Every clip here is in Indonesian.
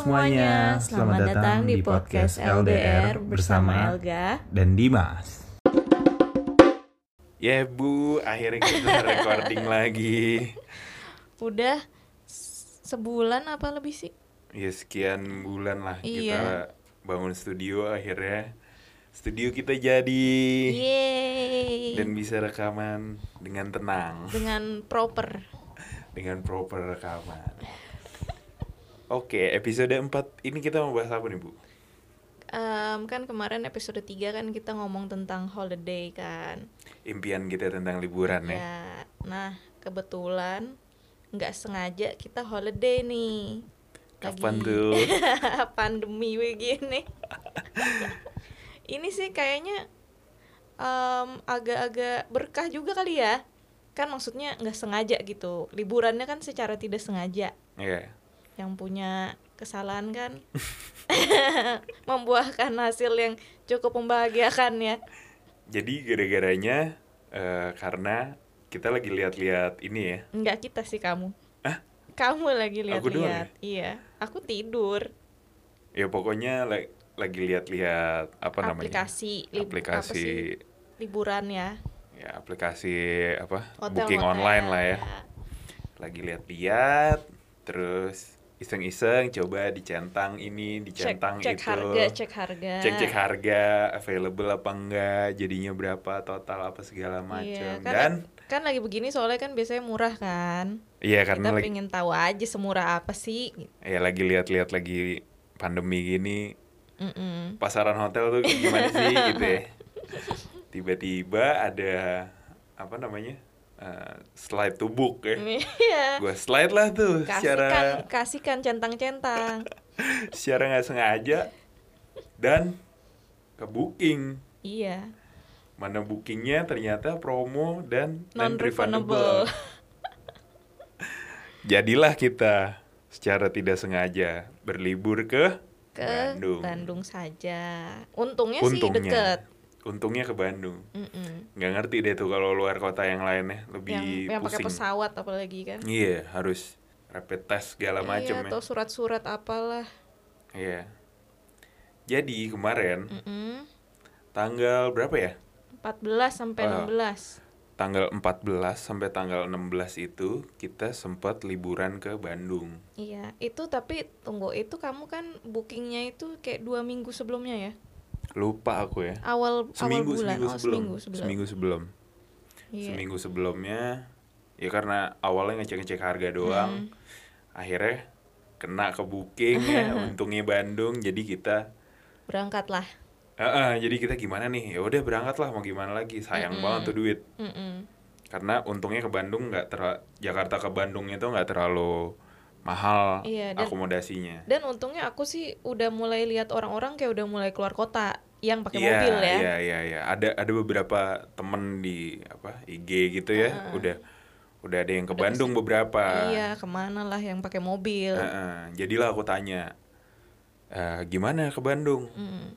semuanya, selamat datang di podcast LDR bersama Elga. dan Dimas. Ya Bu, akhirnya kita recording lagi. Udah sebulan apa lebih sih? Ya sekian bulan lah Iya. kita bangun studio akhirnya. Studio kita jadi Yeay. dan bisa rekaman dengan tenang, Dengan proper. dengan proper rekaman. Oke, episode 4 ini kita mau bahas apa nih Bu? Em, kan kemarin episode 3 kan kita ngomong tentang holiday kan. Impian kita tentang liburan ya. Ya. Nah, kebetulan nggak sengaja kita holiday nih. Kapan Lagi- tuh? pandemi begini. Ini sih kayaknya em, agak-agak berkah juga kali ya. Kan maksudnya nggak sengaja gitu. Liburannya kan secara tidak sengaja. Iya. Yang punya kesalahan kan membuahkan hasil yang cukup membahagiakan ya. Jadi gara-garanya eh, karena kita lagi lihat-lihat ini ya. Enggak kita sih kamu. Hah? Kamu lagi lihat-lihat. Iya, aku tidur. Ya pokoknya la- lagi lihat-lihat apa namanya? aplikasi apa aplikasi sih? liburan ya. ya aplikasi apa? Hotel, booking hotel. online lah ya. Lagi lihat-lihat terus iseng-iseng coba dicentang ini, Cek, dicentang cek itu. harga, cek harga. Cek-cek harga, available apa enggak, jadinya berapa total apa segala macam. Iya, Dan karena- Kan lagi begini soalnya kan biasanya murah kan. iya karena Kita lagi pengen tahu aja semurah apa sih. ya lagi lihat-lihat lagi pandemi gini Mm-mm. pasaran hotel tuh gimana sih gitu ya tiba-tiba ada apa namanya eh, slide to book ya Iya. gue slide lah tuh Kasihkan, secara kasihkan centang-centang. secara nggak sengaja dan ke booking iya. mana bookingnya ternyata promo dan Non refundable. jadilah kita secara tidak sengaja berlibur ke Ke Bandung. Bandung, saja. Untungnya, sih deket. Untungnya ke Bandung Mm-mm. nggak ngerti deh tuh kalau luar kota yang lainnya lebih Yang yang pakai pesawat apalagi kan. iya harus rapid test segala macem iya, ya atau surat-surat apalah. iya jadi kemarin Mm-mm. tanggal berapa ya 14 sampai Ah. 16. tanggal 14 sampai tanggal 16 itu kita sempat liburan ke Bandung Iya, itu tapi tunggu itu kamu kan bookingnya itu kayak dua minggu sebelumnya ya? Lupa aku ya Awal seminggu awal bulan, seminggu oh sebelum seminggu sebelum. seminggu sebelum Iya. seminggu sebelumnya ya karena awalnya ngecek ngecek harga doang Hmm. akhirnya kena ke booking ya untungnya Bandung jadi kita Berangkat lah. Heeh, jadi kita gimana nih? Ya udah berangkat lah mau gimana lagi? Sayang Mm-mm. banget tuh duit. Mm-mm. Karena untungnya ke Bandung nggak ter Jakarta ke Bandung itu nggak terlalu mahal Iya, dan- akomodasinya. Dan untungnya aku sih udah mulai lihat orang-orang kayak udah mulai keluar kota yang pakai Iya, mobil ya. Iya, iya, iya. Ada ada beberapa temen di apa IG gitu ya, udah udah ada yang ke Udah Bandung beberapa. Iya, ke mana lah yang pakai mobil. Heeh, jadilah aku tanya, "Eh, gimana ke Bandung? Mm.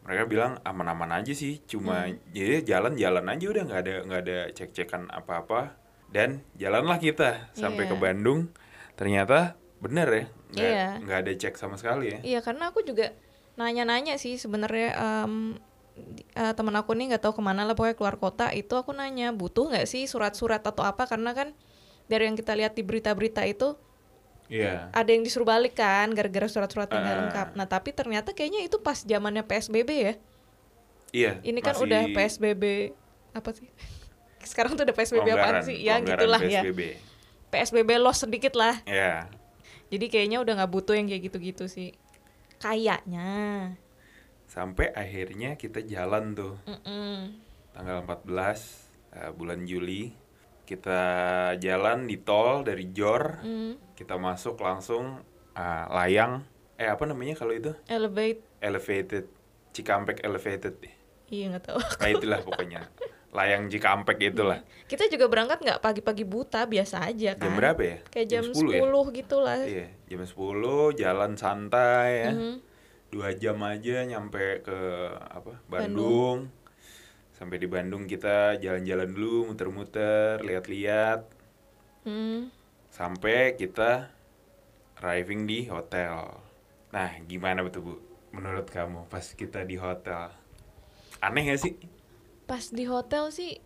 mereka bilang aman-aman aja sih cuma Hmm. jadi jalan-jalan aja udah nggak ada nggak ada cek-cekan apa-apa dan jalanlah kita sampai ke Iya. Bandung ternyata bener ya nggak Iya. nggak ada cek sama sekali ya Iya, karena aku juga nanya-nanya sih sebenarnya em, di- eh, temen aku nih nggak tahu ke mana lah pokoknya keluar kota itu aku nanya butuh nggak sih surat-surat atau apa karena kan dari yang kita lihat di berita-berita itu iya ada yang disuruh balik kan gara-gara surat-surat yang nggak Ah. lengkap. Nah tapi ternyata kayaknya itu pas zamannya PSBB ya. iya Ini kan masih udah PSBB apa sih? Sekarang tuh udah PSBB apaan sih? Ya gitulah ya. PSBB. PSBB los sedikit lah. ya Jadi kayaknya udah nggak butuh yang kayak gitu-gitu sih. Kayaknya. sampai akhirnya kita jalan tuh Mm-mm. tanggal 14 eh, bulan Juli kita jalan di tol dari Jor Mm. kita masuk langsung ah, layang eh apa namanya kalau itu Elevate. elevated Cikampek elevated Iya nggak tahu. nah itulah pokoknya layang Cikampek itulah Kita juga berangkat nggak pagi-pagi buta biasa aja kan. jam berapa ya Kayak jam, 10 ya 10 gitu lah. iya jam 10 jalan santai ya Mhm. dua jam aja nyampe ke apa Bandung, sampai di Bandung kita jalan-jalan dulu muter-muter lihat-lihat Hmm. sampai kita arriving di hotel Nah, gimana betul Bu? Menurut kamu pas kita di hotel? Aneh gak sih? Pas di hotel sih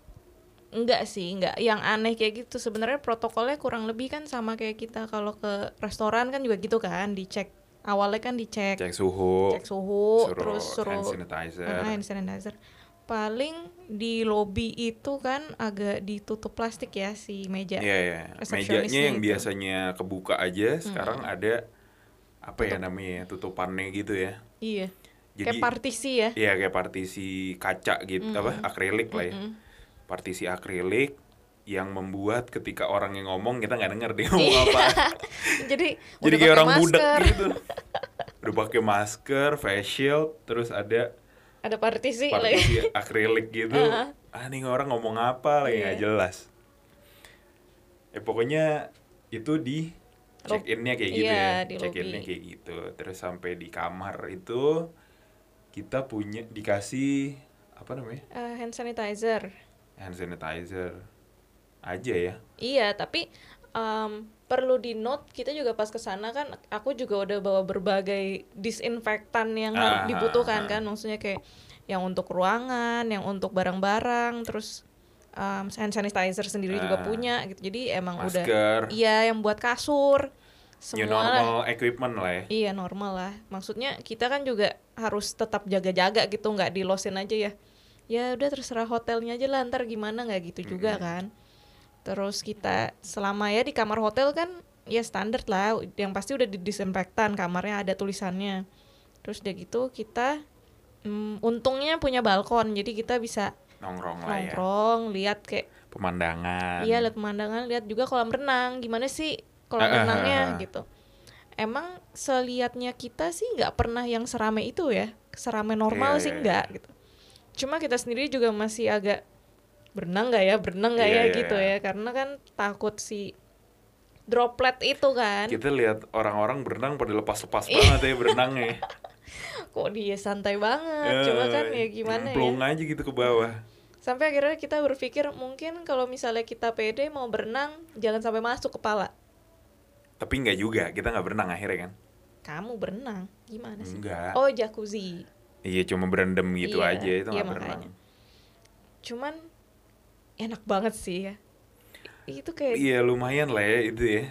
enggak sih, enggak yang aneh kayak gitu. Sebenarnya protokolnya kurang lebih kan sama kayak kita kalau ke restoran kan juga gitu kan, dicek awalnya kan dicek Cek suhu, cek suhu, suruh terus suruh hand sanitizer. Hand sanitizer. Paling di lobby itu kan agak ditutup plastik ya si meja. Iya, iya. Resepsionisnya Mejanya yang itu. biasanya kebuka aja, sekarang ada apa ya Tutup. namanya? Tutupannya gitu ya. Iya. Jadi Kayak partisi ya. Iya, kayak partisi kaca gitu, apa? Akrilik lah ya. Partisi akrilik yang membuat ketika orang yang ngomong kita nggak denger dia Iya. ngomong apa. Jadi Jadi kayak orang budak masker. gitu. Udah pakai masker, face shield, terus ada Ada partisi, lagi. partisi akrilik gitu. Heeh. Ah, nih orang ngomong apa lagi nggak Iya. jelas. Eh pokoknya itu di check innya kayak gitu Iya, ya. Check innya kayak gitu. Terus sampai di kamar itu kita punya dikasih apa namanya? Eh, hand sanitizer. Hand sanitizer aja ya. Iya, tapi em, perlu di note kita juga pas ke sana kan aku juga udah bawa berbagai disinfektan yang harus Ah, dibutuhkan ah. kan, maksudnya kayak yang untuk ruangan, yang untuk barang-barang, terus em, hand sanitizer sendiri juga Ah. punya gitu. Jadi emang udah Masker, iya yang buat kasur new semua lah. normal equipment lah ya. Iya normal lah. Maksudnya kita kan juga harus tetap jaga-jaga gitu, nggak di losin aja ya. Ya udah terserah hotelnya aja lah, ntar gimana nggak gitu juga kan. Terus kita selama ya di kamar hotel kan ya standar lah, yang pasti udah didisinfektan kamarnya ada tulisannya. Terus udah gitu kita mm, untungnya punya balkon, jadi kita bisa Nongkrong lah ya. nongkrong, lihat kayak Pemandangan. Iya lihat pemandangan, lihat juga kolam renang. Gimana sih kolam ah, renangnya ah, ah. gitu. Emang selihatnya kita sih nggak pernah yang serame itu ya, serame normal Iya, sih iya, nggak gitu. Cuma kita sendiri juga masih agak berenang nggak ya, berenang nggak Iya, ya iya, gitu iya. ya, karena kan takut si droplet itu kan. Kita lihat orang-orang berenang pada lepas-lepas Iya. banget ya berenangnya. Kok dia santai banget, cuma kan ya gimana ya. Plung aja gitu ke bawah. Sampai akhirnya kita berpikir mungkin kalau misalnya kita pede mau berenang jangan sampai masuk kepala. Tapi nggak juga, kita nggak berenang akhirnya kan. Kamu berenang, gimana sih? Enggak. Oh jacuzzi. Iya cuma berendam gitu Iya, aja itu iya nggak berenang. makanya. Cuman enak banget sih ya. Itu kayak Iya lumayan lah ya itu ya.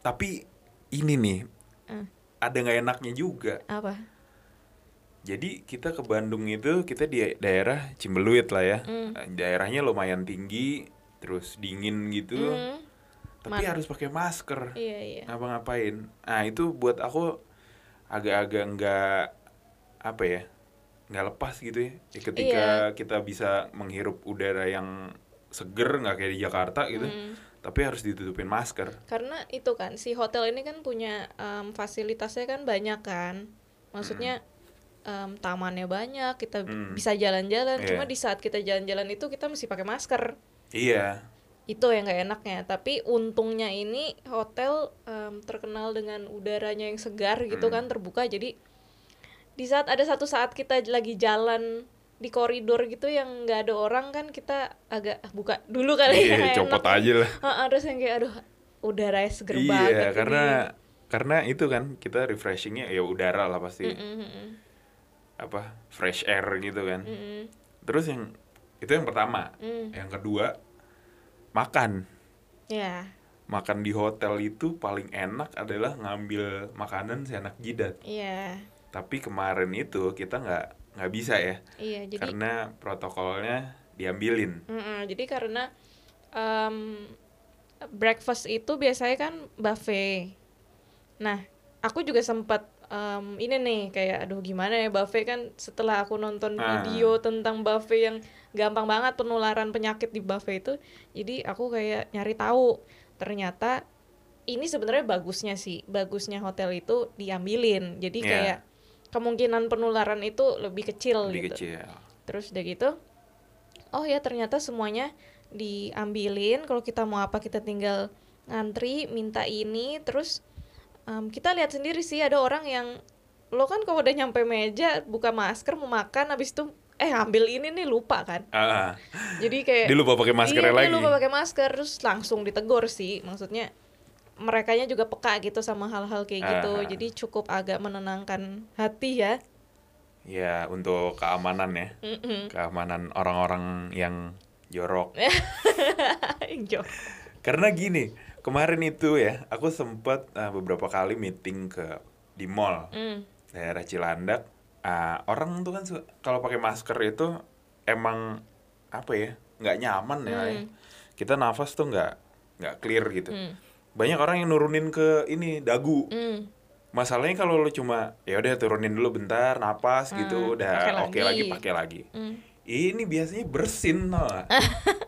Tapi ini nih Eh. ada nggak enaknya juga. apa? Jadi kita ke Bandung itu kita di daerah Cimbeluit lah ya. Hmm. Daerahnya lumayan tinggi, terus dingin gitu. Hmm, Tapi Man- harus pakai masker. iya iya. Ngapa-ngapain? Nah itu buat aku agak-agak nggak apa ya nggak lepas gitu ya. Ya, ketika Iya. kita bisa menghirup udara yang seger nggak kayak di Jakarta gitu, Hmm. tapi harus ditutupin masker. Karena itu kan si hotel ini kan punya em, fasilitasnya kan banyak kan. Maksudnya em, tamannya banyak, kita Hmm. bisa jalan-jalan. Iya. Cuma di saat kita jalan-jalan itu kita mesti pakai masker. Iya, Itu yang gak enaknya. Tapi untungnya ini hotel em, terkenal dengan udaranya yang segar gitu Hmm. kan terbuka. Jadi di saat ada satu saat kita lagi jalan di koridor gitu yang nggak ada orang kan kita agak "Ah, buka dulu kali ya iya nggak copot enak." aja lah. Heeh, terus yang kayak aduh udaranya seger banget Iya, ini. karena karena itu kan kita refreshingnya ya udara lah pasti Mm-mm, mm-mm, apa fresh air gitu kan. mm-mm, Terus yang itu yang pertama, mm. yang kedua makan. ya Makan di hotel itu paling enak adalah ngambil makanan seenak jidat. iya Tapi kemarin itu kita nggak nggak bisa ya, iya jadi karena protokolnya diambilin. Mm-mm, jadi karena em, breakfast itu biasanya kan buffet. Nah, aku juga sempat em, ini nih kayak aduh gimana ya buffet kan setelah aku nonton Ah. video tentang buffet yang gampang banget penularan penyakit di buffet itu, jadi aku kayak nyari tahu. Ternyata ini sebenarnya bagusnya sih, bagusnya hotel itu diambilin. Jadi Iya. kayak kemungkinan penularan itu lebih kecil Lebih gitu. kecil. Terus udah gitu, oh ya ternyata semuanya diambilin. Kalau kita mau apa kita tinggal ngantri, minta ini. Terus em, kita lihat sendiri sih ada orang yang lo kan kalau udah nyampe meja buka masker mau makan, habis itu eh ambil ini nih lupa kan. Ah, Jadi kayak dia lupa pakai maskernya iya, lagi. dia lupa pakai masker terus langsung ditegur sih. Maksudnya merekanya juga peka gitu sama hal-hal kayak gitu Aha. jadi cukup agak menenangkan hati ya Ya, untuk keamanan ya. Mm-mm. Keamanan orang-orang yang jorok. Jo. Karena gini, kemarin itu ya, aku sempat uh, beberapa kali meeting ke di mall Mm. daerah Cilandak. Ah, orang tuh kan kalau pakai masker itu emang apa ya, nggak nyaman ya. Hmm. Kita nafas tuh nggak nggak clear gitu. Mm. Banyak orang yang nurunin ke ini dagu. Mm. Masalahnya kalau lu cuma ya udah turunin dulu bentar, napas Hmm, gitu, udah oke lagi. lagi pakai lagi. Mm. Ini biasanya bersin tau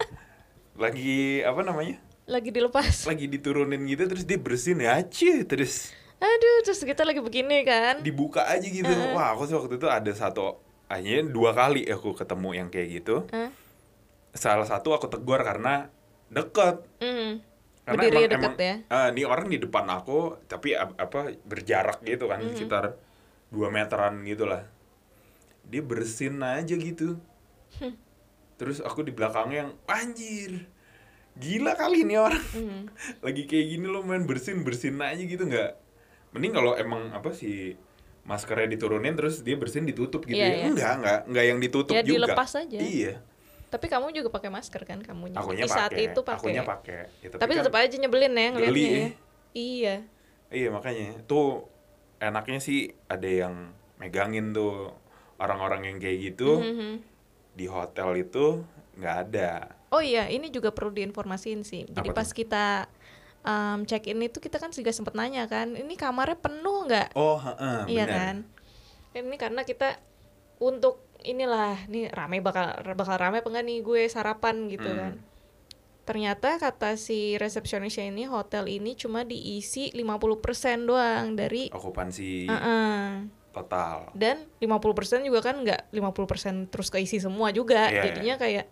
lagi apa namanya? Lagi dilepas Lagi diturunin gitu terus dia bersin ya cie terus aduh terus kita lagi begini kan dibuka aja gitu. Wah, aku sih waktu itu ada satu hanya dua kali aku ketemu yang kayak gitu. Hah? Salah satu aku tegur karena deket. Mm. Karena Berdiri emang, deket emang ya ah, ini orang di depan aku tapi ap- apa berjarak gitu kan Mm-hmm. sekitar 2 meteran gitu lah. Dia bersin aja gitu. Hmm. Terus aku di belakangnya yang anjir. Gila kali ini orang. Mm. Lagi kayak gini lo main bersin bersin aja gitu nggak? Mending kalau emang apa sih maskernya diturunin terus dia bersin ditutup gitu Iya, ya. iya. Enggak, enggak, enggak yang ditutup Ya, juga. dilepas aja. Iya. tapi kamu juga pakai masker kan kamunya Akunya di saat itu pakai Akunya pakai. Ya, tapi kan- tetap aja nyebelin ya ngeliatnya Geli, ya. iya Iya makanya tuh enaknya sih ada yang megangin tuh orang-orang yang kayak gitu Mhm. di hotel itu nggak ada. Oh iya, ini juga perlu diinformasiin sih. Jadi Apa pas tuh? kita um, check in itu kita kan juga sempet nanya kan, ini kamarnya penuh nggak? Oh, heeh, iya benar. kan? Ini karena kita untuk inilah, nih rame bakal bakal rame apa enggak nih gue sarapan gitu Hmm. kan. Ternyata kata si resepsionisnya ini hotel ini cuma diisi 50% doang dari Okupansi Heeh. total. dan 50% juga kan nggak 50% terus keisi semua juga Iya, jadinya kayak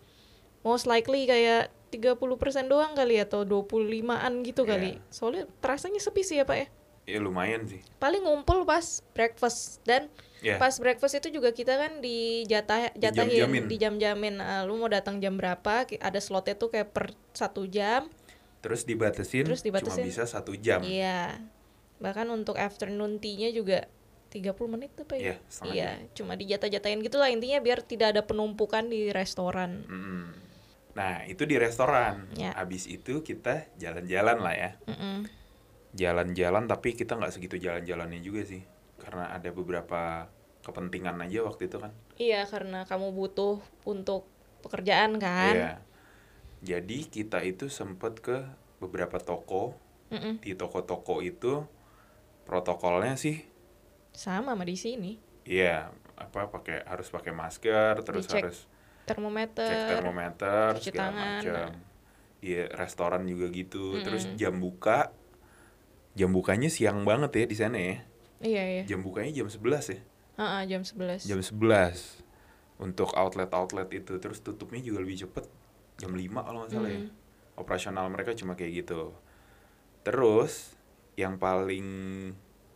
most likely kayak 30% doang kali atau 25-an gitu Iya. kali soalnya terasanya sepi sih ya pak ya Ya lumayan sih. paling ngumpul pas breakfast dan Ya. pas breakfast itu juga kita kan dijatah jatahin Dijam-jamin. di jam-jamin Ah, lu mau datang jam berapa ada slotnya tuh kayak per satu jam Terus dibatasin, Terus dibatasin. cuma bisa satu jam. iya bahkan untuk afternoon tea-nya juga 30 menit tuh pak Iya, ya setengah iya cuma dijatah-jatahin gitu lah intinya biar tidak ada penumpukan di restoran Mm. Nah itu di restoran. Ya. Habis itu kita jalan-jalan lah ya. Jalan-jalan tapi kita nggak segitu jalan-jalannya juga sih. Karena ada beberapa kepentingan aja waktu itu kan. iya karena kamu butuh untuk pekerjaan kan Iya. Jadi kita itu sempet ke beberapa toko. Mm-mm. Di toko-toko itu protokolnya sih, sama sama di sini iya apa pakai harus pakai masker, terus Dicek harus termometer cek termometer cuci segala tangan. macam. Iya restoran juga gitu. Terus Mm-mm. jam buka, jam bukanya siang banget ya di sana ya. iya iya Jam bukanya jam 11 ya. Ah, ah, jam 11 Jam 11 untuk outlet-outlet itu. Terus tutupnya juga lebih cepet jam 5 kalau nggak salah ya. Mm. Operasional mereka cuma kayak gitu. Terus yang paling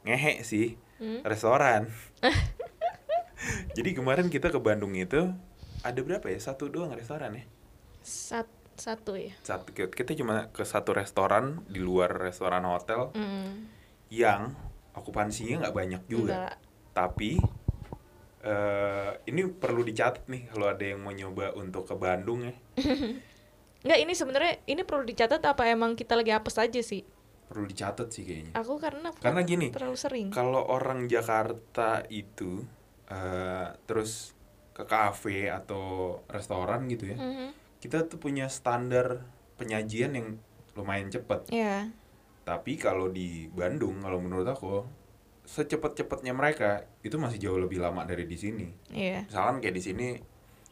ngehe sih Hmm? restoran. Jadi kemarin kita ke Bandung itu ada berapa ya? Satu doang restoran ya. Sat- satu ya Satu kita cuma ke satu restoran di luar restoran hotel Mm. yang okupansinya nggak banyak juga. Enggak. Tapi eh ini perlu dicatat nih kalau ada yang mau nyoba untuk ke Bandung ya. Enggak, ini sebenarnya ini perlu dicatat apa emang kita lagi apes aja sih? Perlu dicatat sih kayaknya. Aku karena Karena gini, terlalu sering. kalau orang Jakarta itu eh terus ke kafe atau restoran gitu ya, Mhm. kita tuh punya standar penyajian yang lumayan cepet. Iya. Tapi kalau di Bandung, kalau menurut aku, secepat-cepatnya mereka itu masih jauh lebih lama dari di sini. Iya. Misalkan kayak di sini,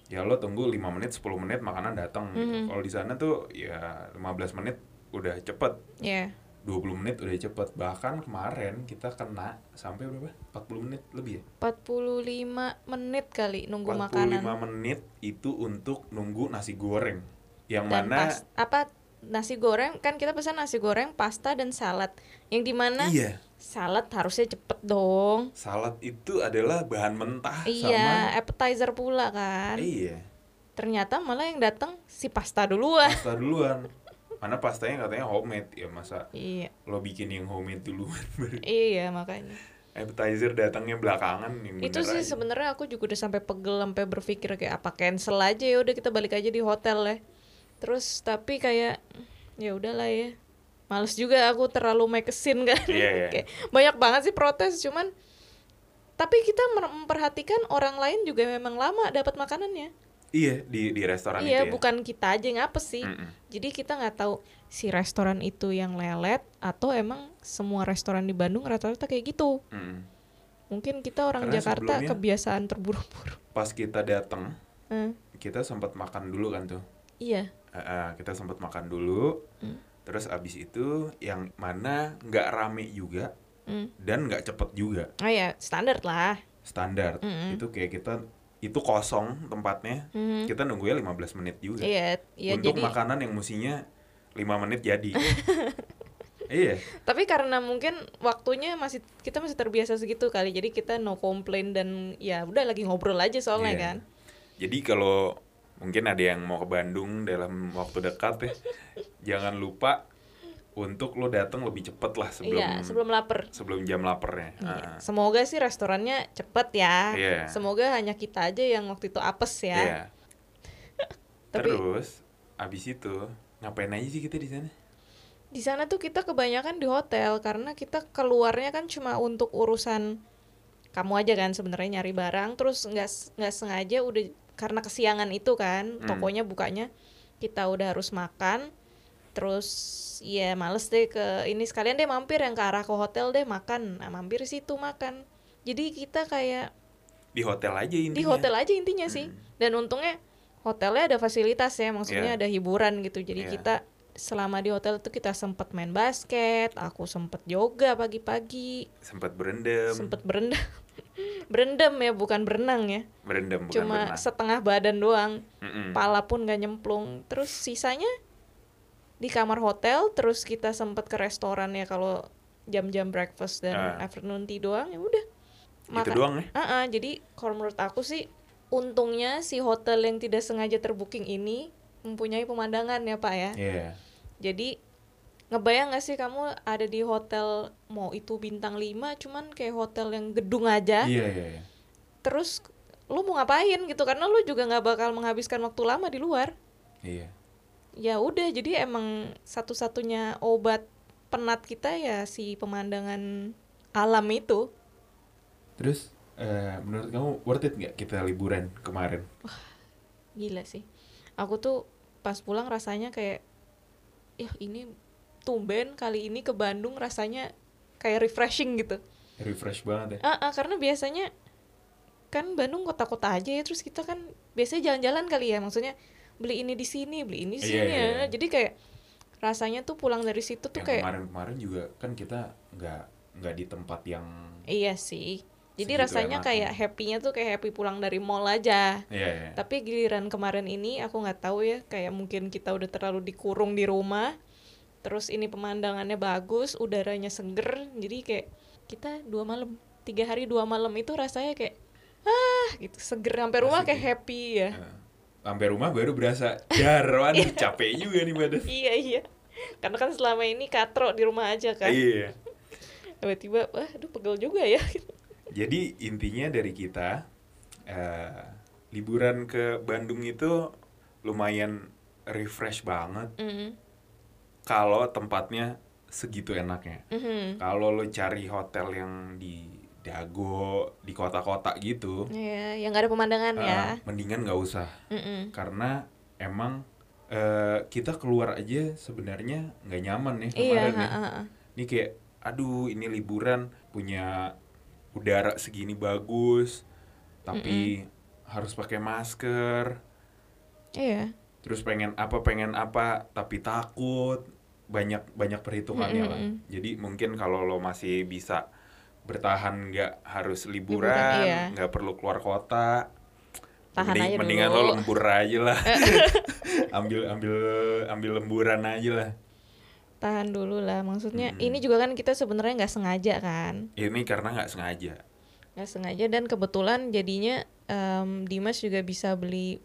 ya lo tunggu 5 menit, 10 menit makanan datang. gitu. Mhm. Kalau di sana tuh ya 15 menit udah cepet, Iya. 20 menit udah cepet. Bahkan kemarin kita kena sampai berapa? 40 menit lebih ya? 45 menit kali nunggu 45 makanan. menit itu untuk nunggu nasi goreng. Yang Dan mana pas apa nasi goreng kan kita pesan nasi goreng, pasta dan salad. Yang di mana iya, salad harusnya cepet dong. salad itu adalah bahan mentah Iya, sama appetizer pula kan. Iya. Ternyata malah yang datang si pasta duluan. pasta duluan mana pastanya katanya homemade ya masa iya. lo bikin yang homemade duluan iya makanya. Appetizer datangnya belakangan yang itu sih sebenarnya aku juga udah sampai pegel sampai berpikir kayak apa cancel aja ya udah kita balik aja di hotel ya. Terus tapi kayak ya udahlah ya. Males juga aku terlalu make a scene kan. Iya, iya. kayak banyak banget sih protes cuman tapi kita memperhatikan orang lain juga memang lama dapat makanannya iya di di restoran iya itu ya bukan kita aja yang apes sih Mm-mm. jadi kita nggak tahu si restoran itu yang lelet atau emang semua restoran di Bandung rata-rata kayak gitu Mm-mm. mungkin kita orang Karena Jakarta kebiasaan terburu-buru pas kita datang Eh, kita sempat makan dulu kan tuh iya eh, kita sempat makan dulu Hmm. terus abis itu yang mana nggak rame juga Mm. dan nggak cepet juga Oh ya, standar lah. standar Mm-mm. itu kayak kita itu kosong tempatnya Mhm. kita nunggunya 15 menit juga Iya, iya untuk jadi makanan yang musinya 5 menit jadi iya tapi karena mungkin waktunya masih kita masih terbiasa segitu kali. Jadi kita no complain dan ya udah lagi ngobrol aja soalnya Iya. kan. jadi kalau mungkin ada yang mau ke Bandung dalam waktu dekat ya jangan lupa untuk lo datang lebih cepet lah sebelum iya, sebelum lapar. sebelum jam laparnya Iya. Ah, Semoga sih restorannya cepet ya. Iya. Semoga hanya kita aja yang waktu itu apes ya. Tapi terus abis itu ngapain aja sih kita di sana di sana tuh kita kebanyakan di hotel karena kita keluarnya kan cuma untuk urusan kamu aja kan sebenarnya nyari barang terus nggak nggak sengaja udah karena kesiangan itu kan Hmm. tokonya bukanya kita udah harus makan terus ya males deh ke ini. Sekalian deh mampir yang ke arah ke hotel deh makan. Nah mampir situ makan. Jadi kita kayak di hotel aja intinya. Di hotel aja intinya sih. Hmm. dan untungnya hotelnya ada fasilitas ya maksudnya Iya. ada hiburan gitu. Jadi Iya. kita selama di hotel itu kita sempet main basket aku sempet yoga pagi-pagi. Sempat berendam. Sempet berendam. Berendam ya bukan berenang ya. Berendam bukan cuma berenang. setengah badan doang. Mm-mm. pala pun gak nyemplung. Terus sisanya di kamar hotel terus kita sempet ke restoran ya kalau jam-jam breakfast dan Ah. afternoon tea doang ya udah itu doang ya Ah, ah, jadi kalau menurut aku sih untungnya si hotel yang tidak sengaja terbooking ini mempunyai pemandangan ya pak ya. Iya. Jadi ngebayang gak sih kamu ada di hotel mau itu bintang 5 cuman kayak hotel yang gedung aja. iya iya iya. Terus lu mau ngapain gitu karena lu juga nggak bakal menghabiskan waktu lama di luar. iya Ya udah jadi emang satu-satunya obat penat kita ya si pemandangan alam itu. terus eh, menurut kamu worth it nggak kita liburan kemarin Gila sih. Aku tuh pas pulang rasanya kayak ya ini tumben kali ini ke Bandung rasanya kayak refreshing gitu. refresh banget ya Ah, ah, karena biasanya kan Bandung kota-kota aja ya terus kita kan biasanya jalan-jalan kali ya maksudnya beli ini di sini, beli ini di Iya, sini iya, ya. iya. Jadi kayak rasanya tuh pulang dari situ tuh yang kayak kemarin-kemarin juga kan kita nggak nggak di tempat yang iya sih. Jadi Segitu rasanya enaknya. kayak happy-nya tuh kayak happy pulang dari mall aja. iya iya Tapi giliran kemarin ini aku nggak tahu ya, kayak mungkin kita udah terlalu dikurung di rumah. Terus ini pemandangannya bagus, udaranya seger, jadi kayak kita dua malam, tiga hari dua malam itu rasanya kayak ah gitu seger sampai rumah Asik kayak ya. happy ya. Nah, sampai rumah baru berasa jar waduh capek juga nih badan. Iya iya, karena kan selama ini katro di rumah aja kan. iya. Tiba-tiba, wah, aduh pegel juga ya. jadi intinya dari kita eh, liburan ke Bandung itu lumayan refresh banget. Mhm, kalau tempatnya segitu enaknya. Mhm. kalau lo cari hotel yang di Dago di kota-kota gitu Iya, yang nggak ada pemandangan ya. eh, mendingan nggak usah Mhm. karena emang eh, kita keluar aja sebenarnya nggak nyaman ya Iya, kemarin ya. ha, ha, ha. ini kayak aduh ini liburan punya udara segini bagus tapi harus pakai masker Iya. terus pengen apa pengen apa tapi takut banyak banyak perhitungannya lah Mm-mm. jadi mungkin kalau lo masih bisa bertahan nggak harus Liburan, iya. nggak perlu keluar kota Tahan mending- aja mendingan dulu. lo lembur aja lah ambil ambil ambil lemburan aja lah tahan dulu lah maksudnya Mm-mm. ini juga kan kita sebenarnya nggak sengaja kan ini karena nggak sengaja nggak sengaja dan kebetulan jadinya em, Dimas juga bisa beli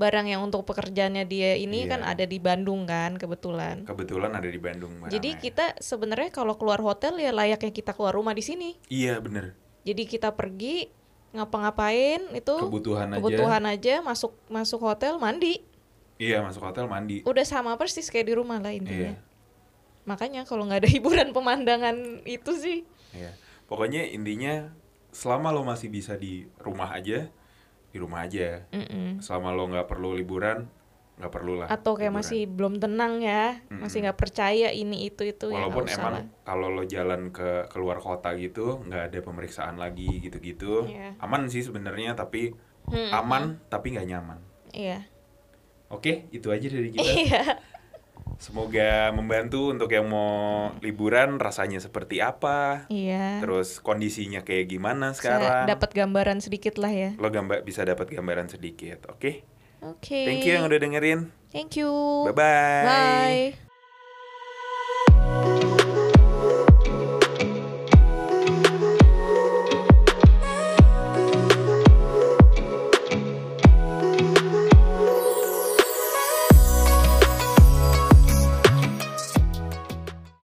barang yang untuk pekerjaannya dia ini Iya. kan ada di Bandung kan kebetulan. Kebetulan ada di Bandung Jadi barangnya. kita sebenarnya kalau keluar hotel ya layaknya kita keluar rumah di sini. Iya bener Jadi kita pergi ngapa-ngapain itu Kebutuhan aja. kebutuhan aja masuk masuk hotel mandi Iya masuk hotel mandi udah sama persis kayak di rumah lah intinya. Iya Makanya kalau nggak ada hiburan pemandangan itu sih Iya Pokoknya intinya Selama lo masih bisa di rumah aja Di rumah aja Mm-mm. Selama lo nggak perlu liburan nggak perlu lah atau kayak liburan. masih belum tenang ya Mm-mm. masih nggak percaya ini itu itu ya Walaupun usah emang kalau lo jalan ke keluar kota gitu nggak ada pemeriksaan lagi gitu-gitu Iya. aman sih sebenarnya tapi Mm-mm. aman tapi nggak nyaman iya oke itu aja dari kita iya semoga membantu untuk yang mau liburan rasanya seperti apa? Iya. Terus kondisinya kayak gimana sekarang? dapat gambaran sedikit lah ya. Lo gambar bisa dapat gambaran sedikit oke? Oke. Thank you yang udah dengerin. Thank you. Bye bye bye